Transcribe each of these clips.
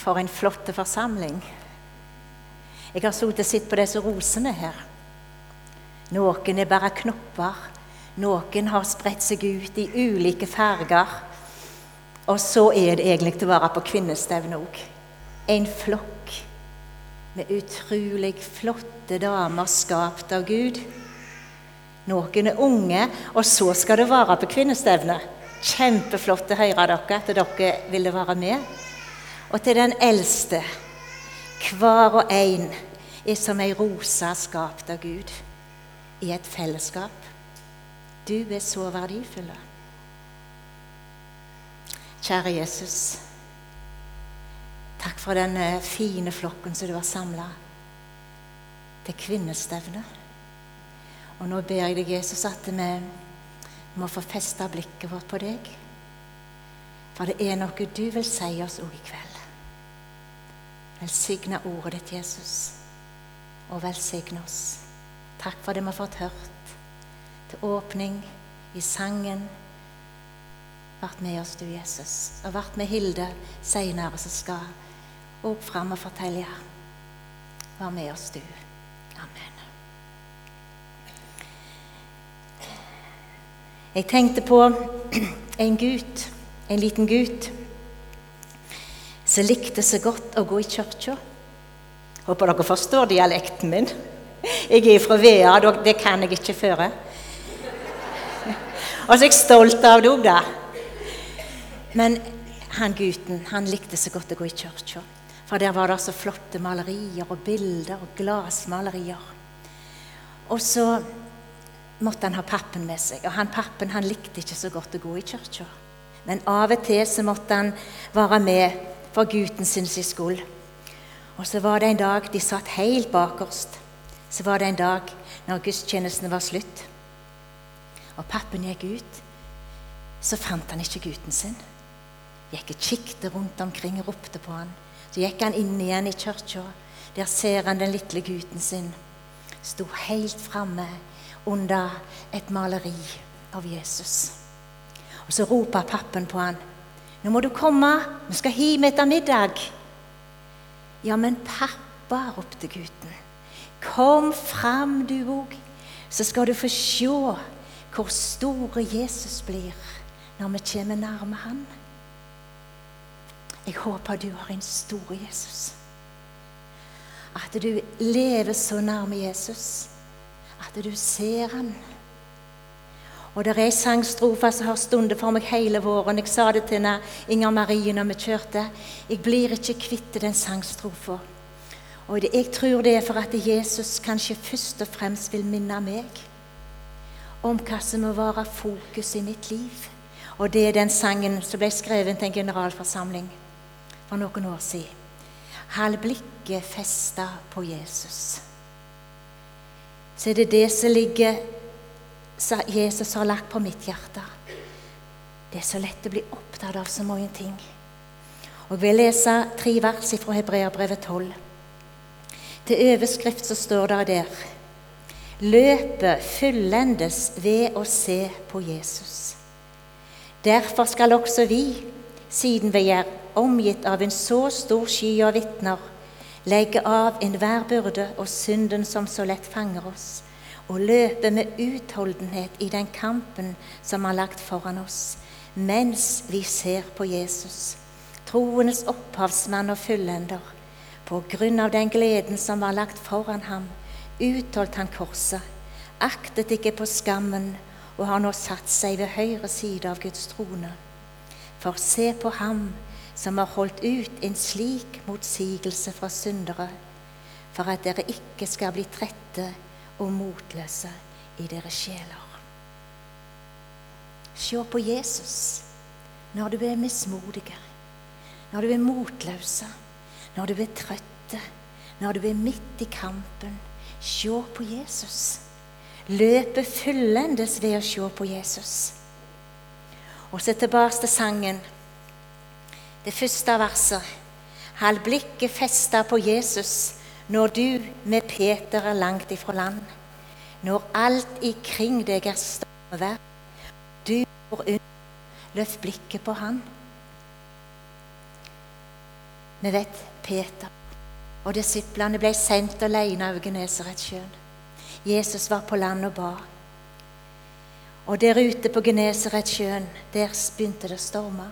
For en flott forsamling. Jeg har sittet og sett på disse rosene her. Noen er bare knopper. Noen har spredt seg ut i ulike farger. Og så er det egentlig til å være på kvinnestevne òg. En flokk med utrolig flotte damer skapt av Gud. Noen er unge, og så skal det være på kvinnestevne. Kjempeflott å høre dere, at dere ville være med. Og til den eldste hver og en er som ei rose skapt av Gud i et fellesskap. Du er så verdifull. Kjære Jesus. Takk for den fine flokken som du har samla til kvinnestevne. Og nå ber jeg deg, Jesus, at vi må få festa blikket vårt på deg. For det er noe du vil si oss òg i kveld. Velsigne ordet ditt, Jesus, og velsigne oss. Takk for det vi har fått hørt. Til åpning i sangen. Vært med oss, du, Jesus. Og vært med Hilde seinere, som skal opp fram og fortelle. Vær med oss, du. Amen. Jeg tenkte på en gutt, en liten gutt som likte så godt å gå i kirka. Håper dere forstår dialekten min. Jeg er fra Vea, det kan jeg ikke føre. Og så er jeg stolt av det òg, da. Men han gutten han likte så godt å gå i kirka. For der var det så flotte malerier og bilder og glassmalerier. Og så måtte han ha pappen med seg. Og han pappen han likte ikke så godt å gå i kirka. Men av og til så måtte han være med for gutten sin sin skyld. Og så var det en dag de satt helt bakerst. Så var det en dag når gudstjenestene var slutt. Og pappen gikk ut. Så fant han ikke gutten sin. Gikk og kikket rundt omkring og ropte på han. Så gikk han inn igjen i kirka. Der ser han den lille gutten sin. Sto helt framme under et maleri av Jesus. Og Så roper pappen på han. 'Nå må du komme, vi skal hjem etter middag.' Ja, men pappa, ropte gutten. Kom fram, du òg, så skal du få se hvor store Jesus blir når vi kommer nærme Han. Jeg håper du har en stor Jesus. At du lever så nærme Jesus at du ser Han. Og det er ei sangstrofe som har stundet for meg hele våren. Jeg sa det til Inger Marie når vi kjørte. Jeg blir ikke kvitt den sangstrofa. Og jeg tror det er for at Jesus kanskje først og fremst vil minne meg om hva som må være fokus i mitt liv. Og det er den sangen som ble skrevet til en generalforsamling for noen år siden. Hold blikket festa på Jesus. Så er det det som ligger Jesus har lagt på mitt hjerte. Det er så lett å bli opptatt av så mange ting. Og Jeg vil lese tre vers fra Hebreabrevet 12. Til overskrift så står det der Løpet fullendes ved å se på Jesus. Derfor skal også vi, siden vi er omgitt av en så stor sky av vitner, legge av enhver byrde og synden som så lett fanger oss og løpe med utholdenhet i den kampen som er lagt foran oss, mens vi ser på Jesus, troenes opphavsmann og fullender. På grunn av den gleden som var lagt foran ham, utholdt han korset, aktet ikke på skammen og har nå satt seg ved høyre side av Guds trone. For se på ham som har holdt ut en slik motsigelse fra syndere, for at dere ikke skal bli trette og motløse i deres sjeler. Se på Jesus når du er mismodig, når du er motløse, når du er trøtte, når du er midt i kampen. Se på Jesus. Løpet fullendes ved å se på Jesus. Og så tilbake til sangen. Det første verset. Hold blikket festa på Jesus når du med Peter er langt ifra land, når alt ikring deg er stormvær, du går under, løft blikket på Han. Vi vet Peter og disiplene ble sendt alene over Genesaretsjøen. Jesus var på land og ba. Og der ute på Genesaretsjøen, der begynte det å storme.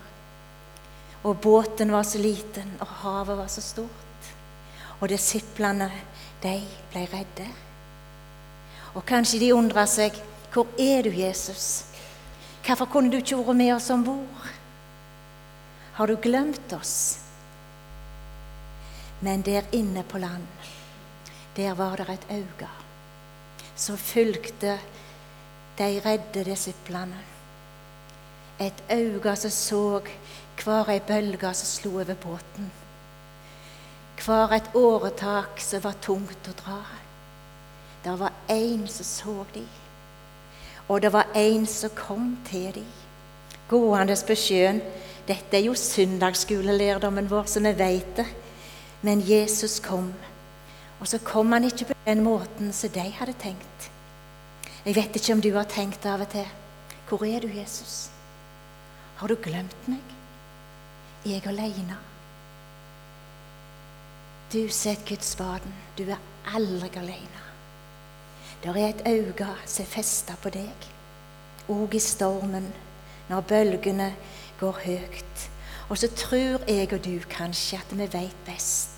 Og båten var så liten, og havet var så stort. Og disiplene, de ble redde. Og kanskje de undra seg hvor er du, Jesus? Hvorfor kunne du ikke vært med oss om bord? Har du glemt oss? Men der inne på land, der var det et øye som fulgte de redde disiplene. Et øye som så hver ei bølge som slo over båten. Hver et åretak som var tungt å dra. Det var én som så dem. Og det var en som kom til dem, gående på sjøen. Dette er jo søndagsskolelærdommen vår, så vi veit det. Men Jesus kom, og så kom han ikke på den måten som de hadde tenkt. Jeg vet ikke om du har tenkt av og til Hvor er du, Jesus? Har du glemt meg? Jeg aleine? Du sitter Guds. Du er aldri alene. Det er et øye som er festa på deg, òg i stormen, når bølgene går høyt. Og så tror jeg og du kanskje at vi vet best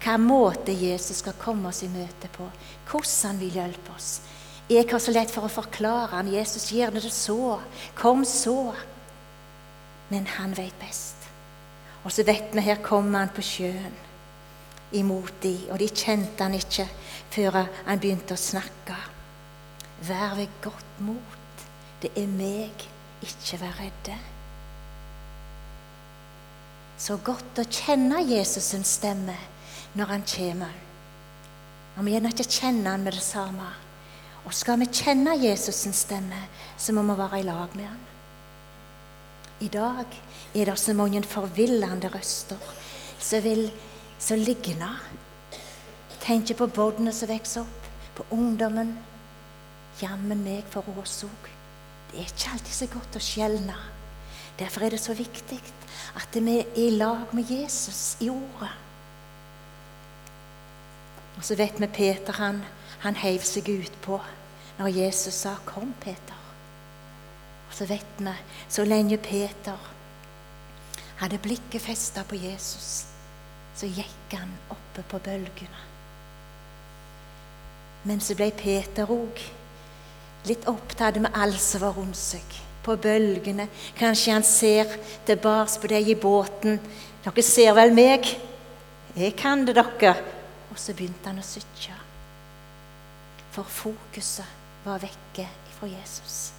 hva måte Jesus skal komme oss i møte på, hvordan han vil hjelpe oss. Jeg har så lett for å forklare han. Jesus gjør det så. Kom så. Men han vet best. Og så vet vi her kommer han på sjøen imot de, og de kjente han ikke før han begynte å snakke. Vær ved godt mot. Det er meg. Ikke vær redde. Så godt å kjenne Jesus' stemme når han kommer. Og vi gjerne ikke kjenner han med det samme. Og skal vi kjenne Jesus' stemme, så må vi være i lag med han. I dag er det så mange forvillende røster som vil som liggende. Tenker på barna som vokser opp, på ungdommen. Jammen meg for oss òg. Det er ikke alltid så godt å skjelne. Derfor er det så viktig at vi er i lag med Jesus i ordet. Og så vet vi Peter han, han heiv seg utpå når Jesus sa 'Kom, Peter'. Og så vet vi så lenge Peter hadde blikket festa på Jesus, så gikk han oppe på bølgene. Men så ble Peter òg litt opptatt med alt som var rundt seg. På bølgene. Kanskje han ser tilbake på deg i båten. Dere ser vel meg? Jeg kan det, dere. Og så begynte han å sytje. For fokuset var vekke fra Jesus.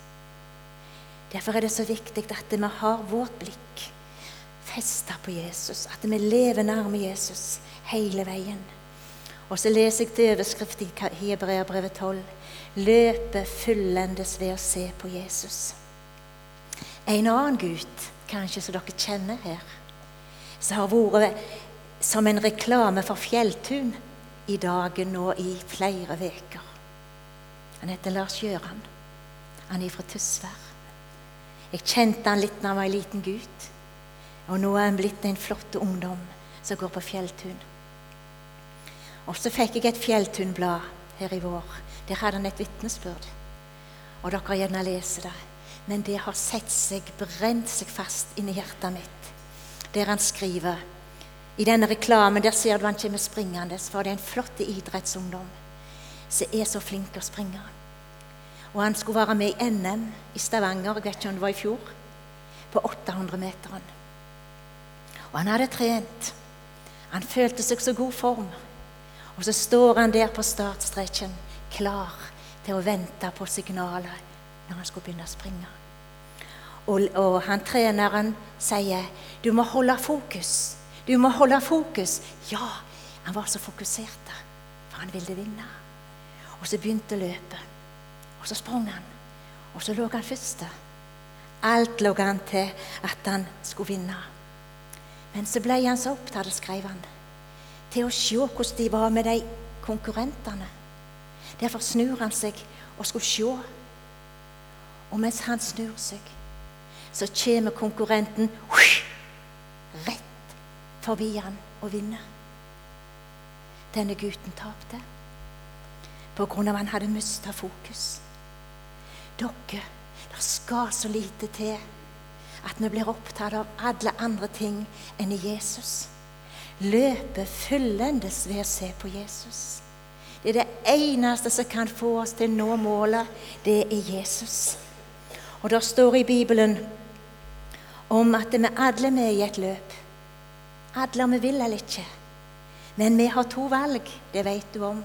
Derfor er det så viktig at vi har vårt blikk festa på Jesus. At vi lever nærme Jesus hele veien. Og så leser jeg til overskrift i Hebreabrevet 12. Løpet fullendes ved å se på Jesus. En annen gutt, kanskje som dere kjenner her, som har vært som en reklame for Fjelltun i dagen nå i flere uker. Han heter Lars Gjøran. Han er fra Tysvær. Jeg kjente han litt da han var en liten gutt. Og nå er han blitt en flott ungdom som går på Fjelltun. Og så fikk jeg et Fjelltunblad her i vår. Der hadde han et vitnesbyrd. Og dere gjerne leser det. Men det har sett seg, brent seg fast inni hjertet mitt. Der han skriver I denne reklamen der ser du han kommer springende, for det er en flott idrettsungdom som er så flink å springe. Og han skulle være med i NM i Stavanger, jeg vet ikke om det var i fjor, på 800-meteren. Og han hadde trent. Han følte seg så god form. Og så står han der på startstreken, klar til å vente på signalet når han skulle begynne å springe. Og, og han treneren sier 'Du må holde fokus'. Du må holde fokus. Ja, han var så fokusert, for han ville vinne. Og så begynte løpet. Og så sprang han. Og så lå han første. Alt lå an til at han skulle vinne. Men så ble han så opptatt, skrev han, til å se hvordan de var med de konkurrentene. Derfor snur han seg og skulle se. Og mens han snur seg, så kommer konkurrenten rett forbi han og vinne. Denne gutten tapte på grunn av han hadde mista fokus. Dere, det skal så lite til at vi blir opptatt av alle andre ting enn Jesus. Løpet fyllendes ved å se på Jesus. Det er det eneste som kan få oss til å nå målet. Det er Jesus. Og det står i Bibelen om at vi alle er med i et løp. Alle om vi vil eller ikke. Men vi har to valg, det vet du om.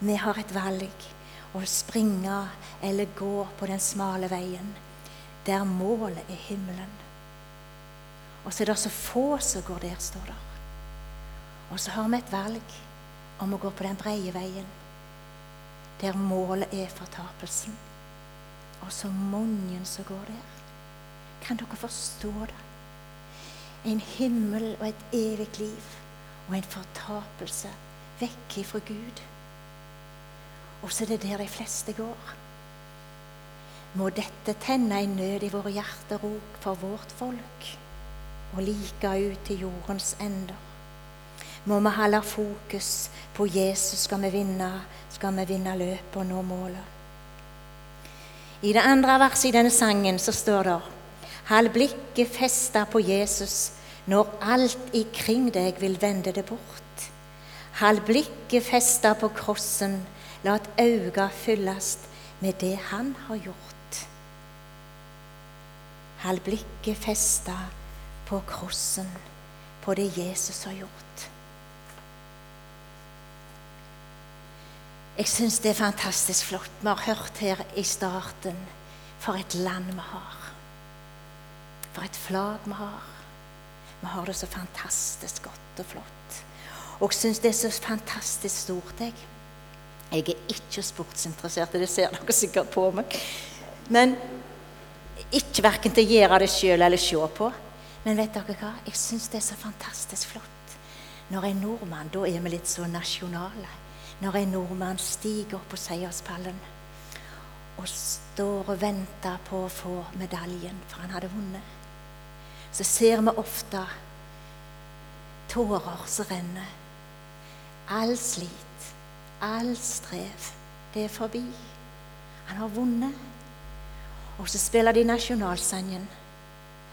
Vi har et valg å springe eller gå på den smale veien, der målet er himmelen. Og så er det så få som går der, står det. Og så har vi et valg om å gå på den breie veien, der målet er fortapelsen. Og så mange som går der. Kan dere forstå det? En himmel og et evig liv og en fortapelse vekk ifra Gud. Og så er det der de fleste går. Må dette tenne en nød i våre hjerterok for vårt folk og like ut til jordens ender. Må vi holde fokus på Jesus, skal vi vinne, skal vi vinne løpet og nå målet. I det andre verset i denne sangen så står det Hold blikket festa på Jesus når alt ikring deg vil vende det bort. Hold blikket festa på krossen, la et auga fyllast med det han har gjort. Hold blikket festa på krossen, på det Jesus har gjort. Jeg syns det er fantastisk flott. Vi har hørt her i starten for et land vi har. For et flagg vi har. Vi har det så fantastisk godt og flott. Og syns det er så fantastisk stort, jeg. Jeg er ikke sportsinteressert, det ser dere sikkert på meg. Men ikke verken til å gjøre det sjøl eller se på. Men vet dere hva? Jeg syns det er så fantastisk flott. Når en nordmann, da er vi litt så nasjonale når en nordmann stiger opp på seierspallen og står og venter på å få medaljen, for han hadde vunnet, så ser vi ofte tårer som renner. All slit, all strev, det er forbi. Han har vunnet. Og så spiller de nasjonalsangen,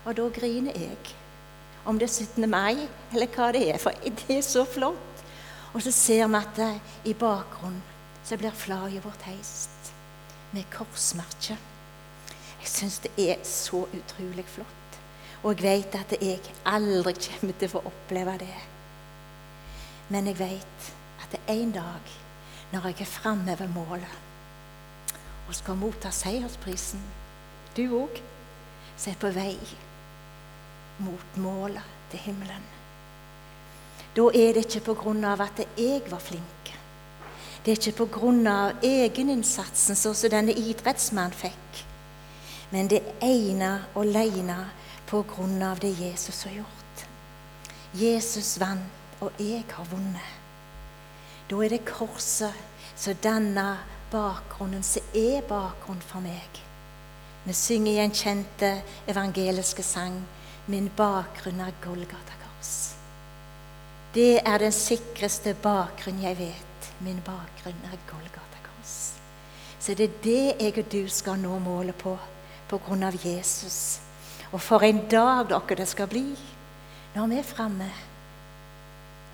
og da griner jeg. Om det er 17. mai eller hva det er, for det er så flott. Og så ser vi at det, i bakgrunnen så blir flagget vårt heist med korsmerke. Jeg syns det er så utrolig flott. Og jeg vet at jeg aldri kommer til å få oppleve det. Men jeg vet at det er en dag når jeg er framme ved målet og skal motta seiersprisen, du òg, som er på vei mot målet til himmelen. Da er det ikke på grunn av at jeg var flink. Det er ikke på grunn av egeninnsatsen, sånn som denne idrettsmannen fikk. Men det er ene og alene på grunn av det Jesus har gjort. Jesus vant, og jeg har vunnet. Da er det korset som danner bakgrunnen, som er bakgrunnen for meg. Vi synger i en kjente evangeliske sang 'Min bakgrunn er Golgata kors'. Det er den sikreste bakgrunn jeg vet. Min bakgrunn er Golgata kors. Så det er det jeg og du skal nå målet på, på grunn av Jesus. Og for en dag dere det skal bli når vi er framme.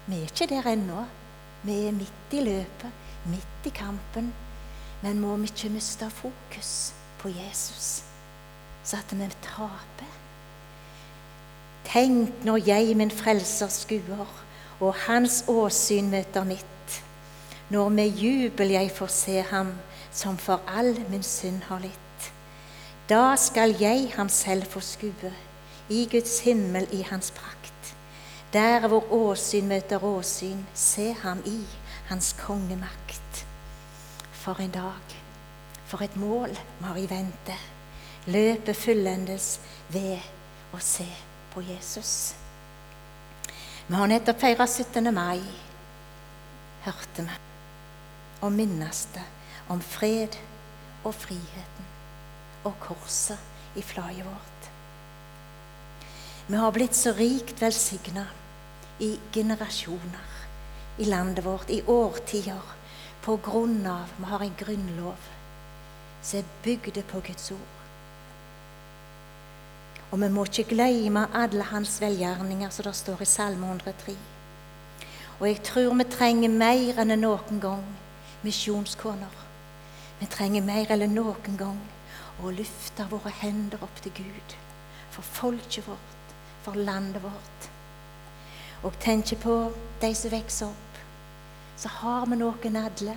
Vi er ikke der ennå. Vi er midt i løpet, midt i kampen. Men må vi ikke miste fokus på Jesus, så at vi taper. Tenk når jeg, min frelser, skuer og hans åsyn møter mitt. Når med jubel jeg får se ham som for all min synd har litt. Da skal jeg ham selv få skue, i Guds himmel i hans prakt. Der hvor åsyn møter åsyn, se ham i hans kongemakt. For en dag, for et mål vi har i vente. Løpet fullendes ved å se på Jesus. Vi har nettopp feira 17. mai, hørte vi, og minnes det om fred og friheten og korset i flagget vårt. Vi har blitt så rikt velsigna i generasjoner i landet vårt, i årtier, på grunn av vi har en grunnlov som er bygd på Guds ord. Og vi må ikke glemme alle hans velgjerninger, som det står i Salme 103. Og jeg tror vi trenger mer enn noen gang misjonskoner. Vi trenger mer enn noen gang å løfte våre hender opp til Gud for folket vårt, for landet vårt. Og tenker på de som vokser opp, så har vi noen alle.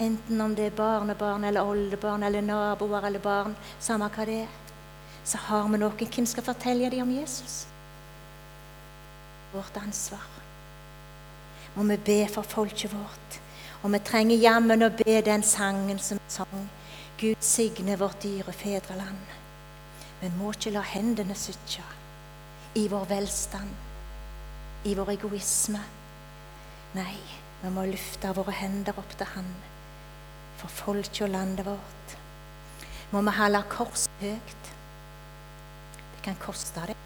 Enten om det er barnebarn eller oldebarn eller naboer eller barn, samme hva det er så har vi noen. Hvem skal fortelle dem om Jesus? Vårt ansvar. Må vi be for folket vårt. Og vi trenger jammen å be den sangen som sang. Gud signe vårt dyre fedreland. Vi må ikke la hendene sitte i vår velstand, i vår egoisme. Nei, vi må løfte våre hender opp til Han for folket og landet vårt. Må vi holde korset høyt Det kan koste det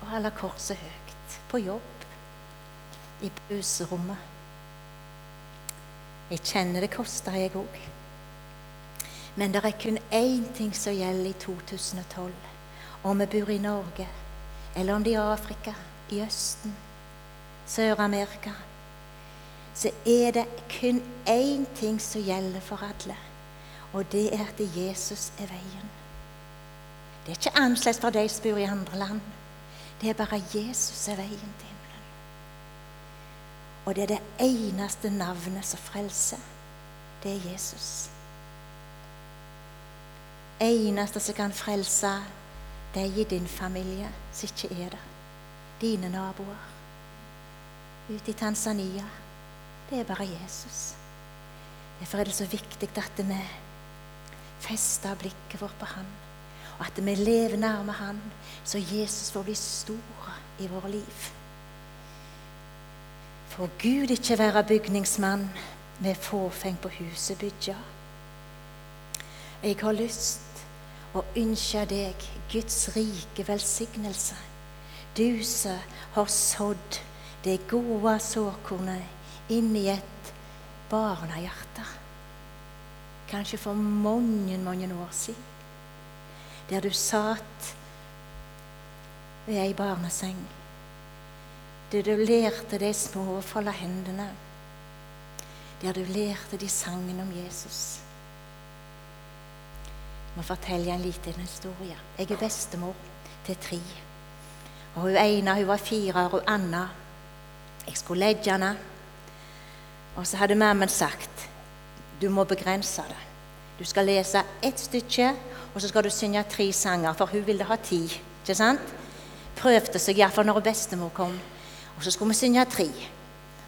å holde korset høyt på jobb, i pauserommet. Jeg kjenner det koster, jeg òg. Men det er kun én ting som gjelder i 2012. Om vi bor i Norge, eller om det er i Afrika, i Østen, Sør-Amerika, så er det kun én ting som gjelder for alle. Og det er at Jesus er veien. Det er ikke annerledes for de som bor i andre land. Det er bare Jesus er veien til himmelen. Og det er det eneste navnet som frelser. Det er Jesus. Eneste som kan frelse deg i din familie som ikke er det. Dine naboer. Ute i Tanzania. Det er bare Jesus. Derfor er det så viktig at vi fester blikket vårt på Han og at vi lever nærme Han, så Jesus får bli stor i våre liv. For Gud ikke være bygningsmann med fåfeng på huset bygja. Jeg har lyst å ønske deg Guds rike velsignelse. Du som har sådd det gode såkornet inn i et barnehjerte. Kanskje for mange, mange år siden der du satt ved ei barneseng, der du lærte de små å folde hendene, der du lærte de sangen om Jesus. Jeg må fortelle en liten historie. Jeg er bestemor til tre. Og hun ene hun var fire år, og Anna Jeg skulle legge henne. Og så hadde mammen sagt du må begrense det. Du skal lese ett stykke og så skal du synge tre sanger, for hun ville ha ti. Ikke sant? Prøvde seg iallfall når bestemor kom. Og så skulle vi synge tre.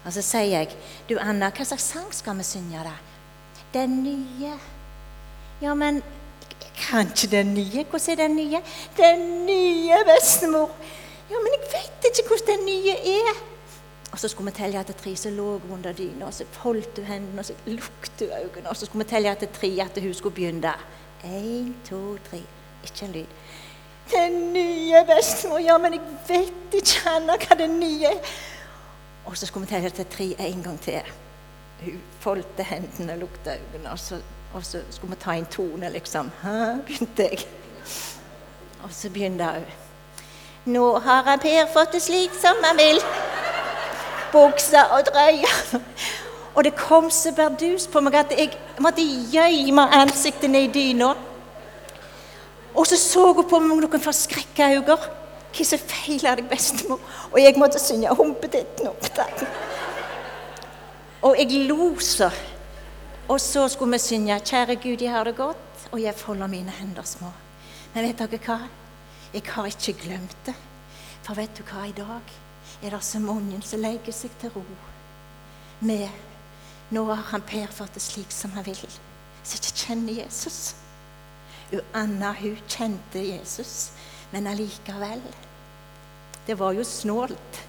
Og så sier jeg, 'Du Anna, hva slags sang skal vi synge, da?' 'Den nye.' Ja, men kan ikke den nye? Hvordan er den nye? Den nye, bestemor. Ja, men jeg vet ikke hvordan den nye er. Og så skulle vi telle til tre, så lå hun under dyna, og så holdt hun hendene, og så lukket hun øynene, og så skulle vi telle til tre at hun skulle begynne. Én, to, tre. Ikke en lyd. Den nye bestemor. Ja, men jeg vet ikke Anna, hva det nye er. Og så skulle vi telle til tre en gang til. Hun foldte hendene og lukta øynene. Og så, og så skulle vi ta en tone, liksom. Hæ, begynte jeg. Og så begynte hun. Nå har Per fått det slik som han vil. Buksa og drøya. Og det kom så bardus på meg at jeg måtte gjemme ansiktet ned i dyna. Og så så hun på meg med noen forskrekka øyne. Hva som feiler deg, bestemor? Og jeg måtte synge 'Humpetitten opptatt'. Og jeg lo så. Og så skulle vi synge 'Kjære Gud, jeg har det godt', og jeg folder mine hender små. Men vet dere hva? Jeg har ikke glemt det. For vet du hva, i dag er det så mange som legger seg til ro med nå har han Per fått det slik som han vil. Så ikke kjenner Jesus. Anna hun kjente Jesus, men allikevel Det var jo snålt.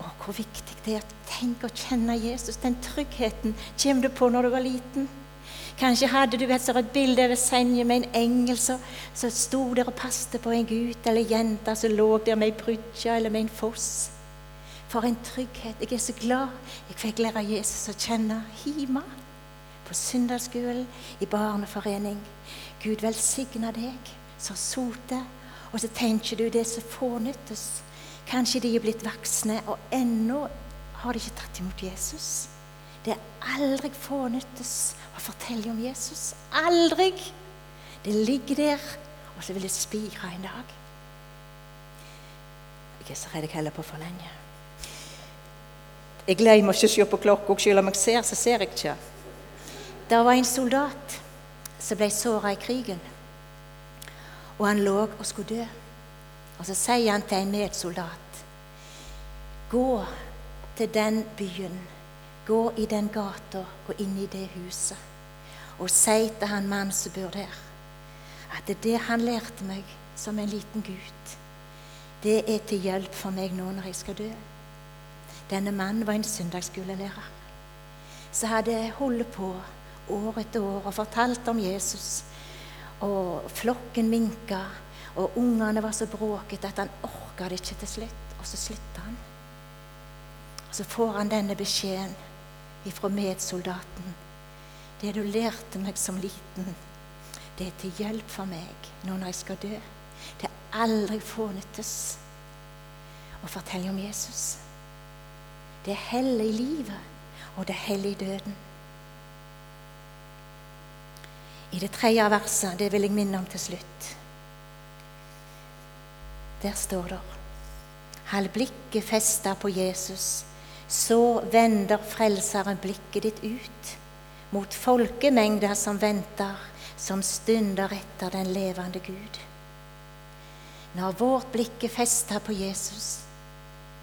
Å, hvor viktig det er. Tenk å kjenne Jesus. Den tryggheten kommer du på når du var liten. Kanskje hadde du et, et bilde over senga med en engel som sto der og passet på en gutt eller jente som lå der med ei brygge eller med en foss. For en trygghet. Jeg er så glad jeg fikk lære Jesus å kjenne hjemme. På søndagsskolen, i barneforening. Gud velsigne deg som soter. Og så tenker du det som fornyttes. Kanskje de er blitt voksne, og ennå har de ikke tatt imot Jesus. Det er aldri fornyttes å fortelle om Jesus. Aldri! Det ligger der, og så vil det spire en dag. Jeg er så redd jeg holder på for lenge. Jeg glemmer ikke å se på klokka, selv om jeg ser, så ser jeg ikke. Det var en soldat som ble såra i krigen, og han lå og skulle dø. Og så sier han til en medsoldat Gå til den byen, gå i den gata og inn i det huset, og si til han mannen som bor der, at det, det han lærte meg som en liten gutt, det er til hjelp for meg nå når jeg skal dø. Denne mannen var en søndagsskolelærer som hadde holdt på år etter år og fortalt om Jesus. Og flokken minka, og ungene var så bråkete at han orka det ikke til slutt. Og så slutta han. Og så får han denne beskjeden ifra medsoldaten. Det du lærte meg som liten, det er til hjelp for meg nå når jeg skal dø. Det er aldri fånyttes å fortelle om Jesus. Det er hellig i livet, og det er hellig i døden. I det tredje verset, det vil jeg minne om til slutt, der står det Hold blikket festa på Jesus, så vender Frelseren blikket ditt ut mot folkemengder som venter, som stunder etter den levende Gud. Når vårt blikk er festa på Jesus,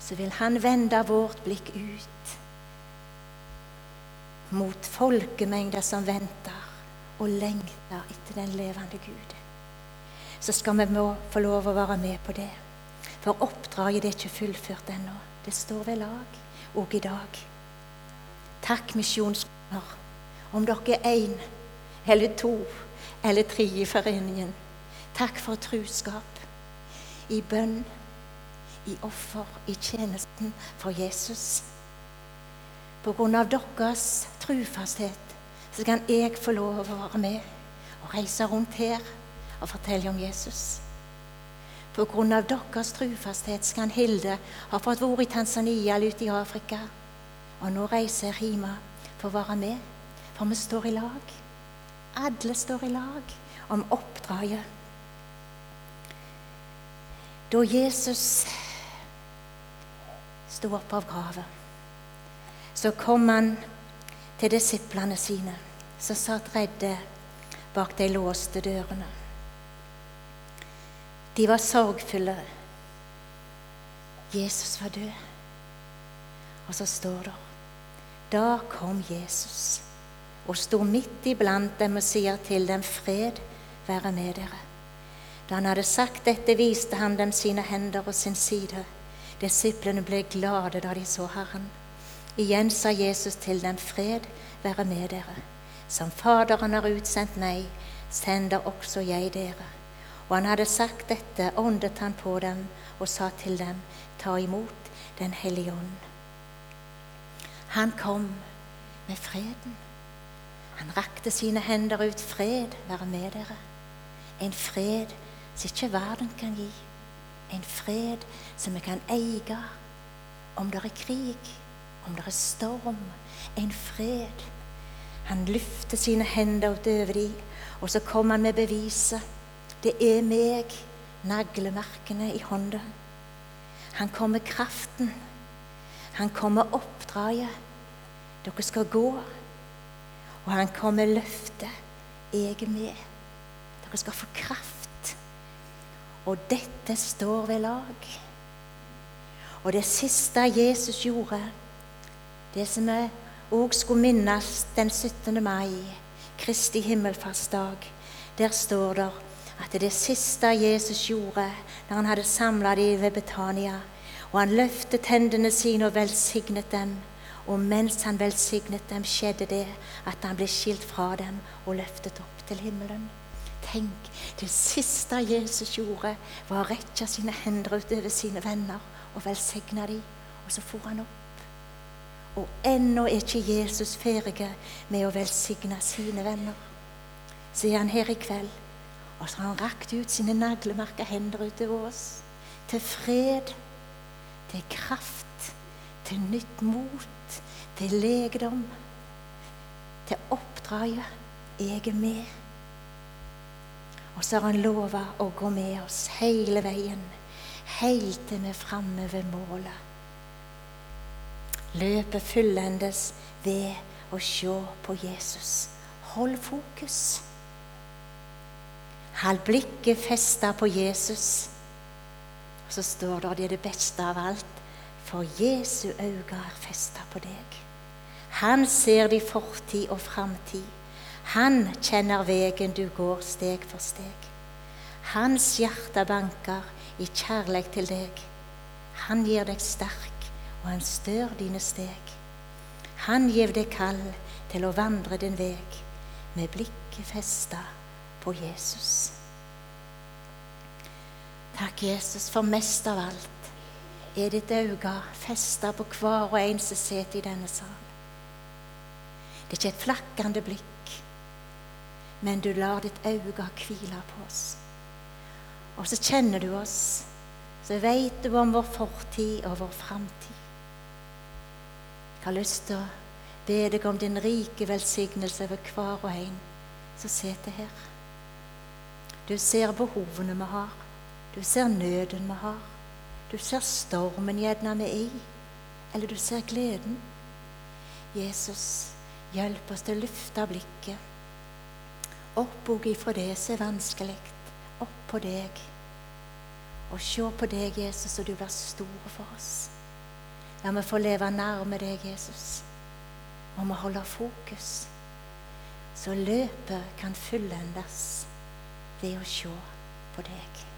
så vil Han vende vårt blikk ut mot folkemengder som venter og lengter etter den levende Gud. Så skal vi må få lov å være med på det. For oppdraget er ikke fullført ennå. Det står ved lag òg i dag. Takk, misjonskoner, om dere er én eller to eller tre i foreningen. Takk for truskap i bønn i offer, i tjenesten for Jesus. På grunn av deres trufasthet så kan jeg få lov å være med og reise rundt her og fortelle om Jesus. På grunn av deres trufasthet så kan Hilde ha fått være i Tanzania eller ute i Afrika. Og nå reiser Rima for å være med, for vi står i lag. Alle står i lag om oppdraget. Da Jesus sto opp av graven. Så kom han til disiplene sine, som satt redde bak de låste dørene. De var sorgfulle. Jesus var død. Og så står det Da kom Jesus og sto midt iblant dem og sier til dem, fred være med dere. Da han hadde sagt dette, viste han dem sine hender og sin side. Disiplene ble glade da de så Herren. Igjen sa Jesus til dem, fred være med dere. Som Faderen har utsendt meg, sender også jeg dere. Og han hadde sagt dette, åndet han på dem og sa til dem, ta imot Den hellige ånd. Han kom med freden. Han rakte sine hender ut. Fred være med dere. En fred som ikke verden kan gi. En fred som vi kan eie om det er krig, om det er storm. En fred. Han løfter sine hender utover dem, og så kommer han med beviset. Det er meg, naglemerkene i hånda. Han kommer kraften. Han kommer oppdraget. Dere skal gå. Og han kommer løftet. Jeg er med. Dere skal få kraft. Og dette står ved lag. Og det siste Jesus gjorde, det som vi òg skulle minnes den 17. mai, Kristi himmelfartsdag, der står det at det siste Jesus gjorde når han hadde samla dem ved Betania, og han løftet hendene sine og velsignet dem, Og mens han velsignet dem, skjedde det at han ble skilt fra dem og løftet opp til himmelen. Tenk, det siste Jesus gjorde, var å rekke sine hender utover sine venner og velsigne dem. Og så for han opp. Og ennå er ikke Jesus ferdig med å velsigne sine venner. Så er han her i kveld, og så har han rakt ut sine naglemerka hender utover oss. Til fred, til kraft, til nytt mot, til legedom, til oppdraget. Jeg er med. Og så har han lova å gå med oss hele veien, helt til vi er framme ved målet. Løpet fullendes ved å se på Jesus. Hold fokus. Hold blikket festa på Jesus. Og så står det det er det beste av alt, for Jesu øyne er festa på deg. Han ser din fortid og framtid. Han kjenner veien du går steg for steg. Hans hjerte banker i kjærlighet til deg. Han gir deg sterk og han stør dine steg. Han gjev deg kall til å vandre din veg med blikket festa på Jesus. Takk, Jesus, for mest av alt er ditt øye festa på hver og en som sitter i denne sal. Det er ikke et flakkende blikk, men du lar ditt øye hvile på oss. Og så kjenner du oss, så vet du om vår fortid og vår framtid. Jeg har lyst til å be deg om din rike velsignelse over hver og en som sitter her. Du ser behovene vi har. Du ser nøden vi har. Du ser stormen gjerne vi er i. Eller du ser gleden. Jesus, hjelp oss til å løfte blikket opp ifra det som er vanskelig, opp på deg. Og se på deg, Jesus, og du blir stor for oss. La meg få leve nærme deg, Jesus. Og vi holder fokus, så løpet kan fullendes ved å se på deg.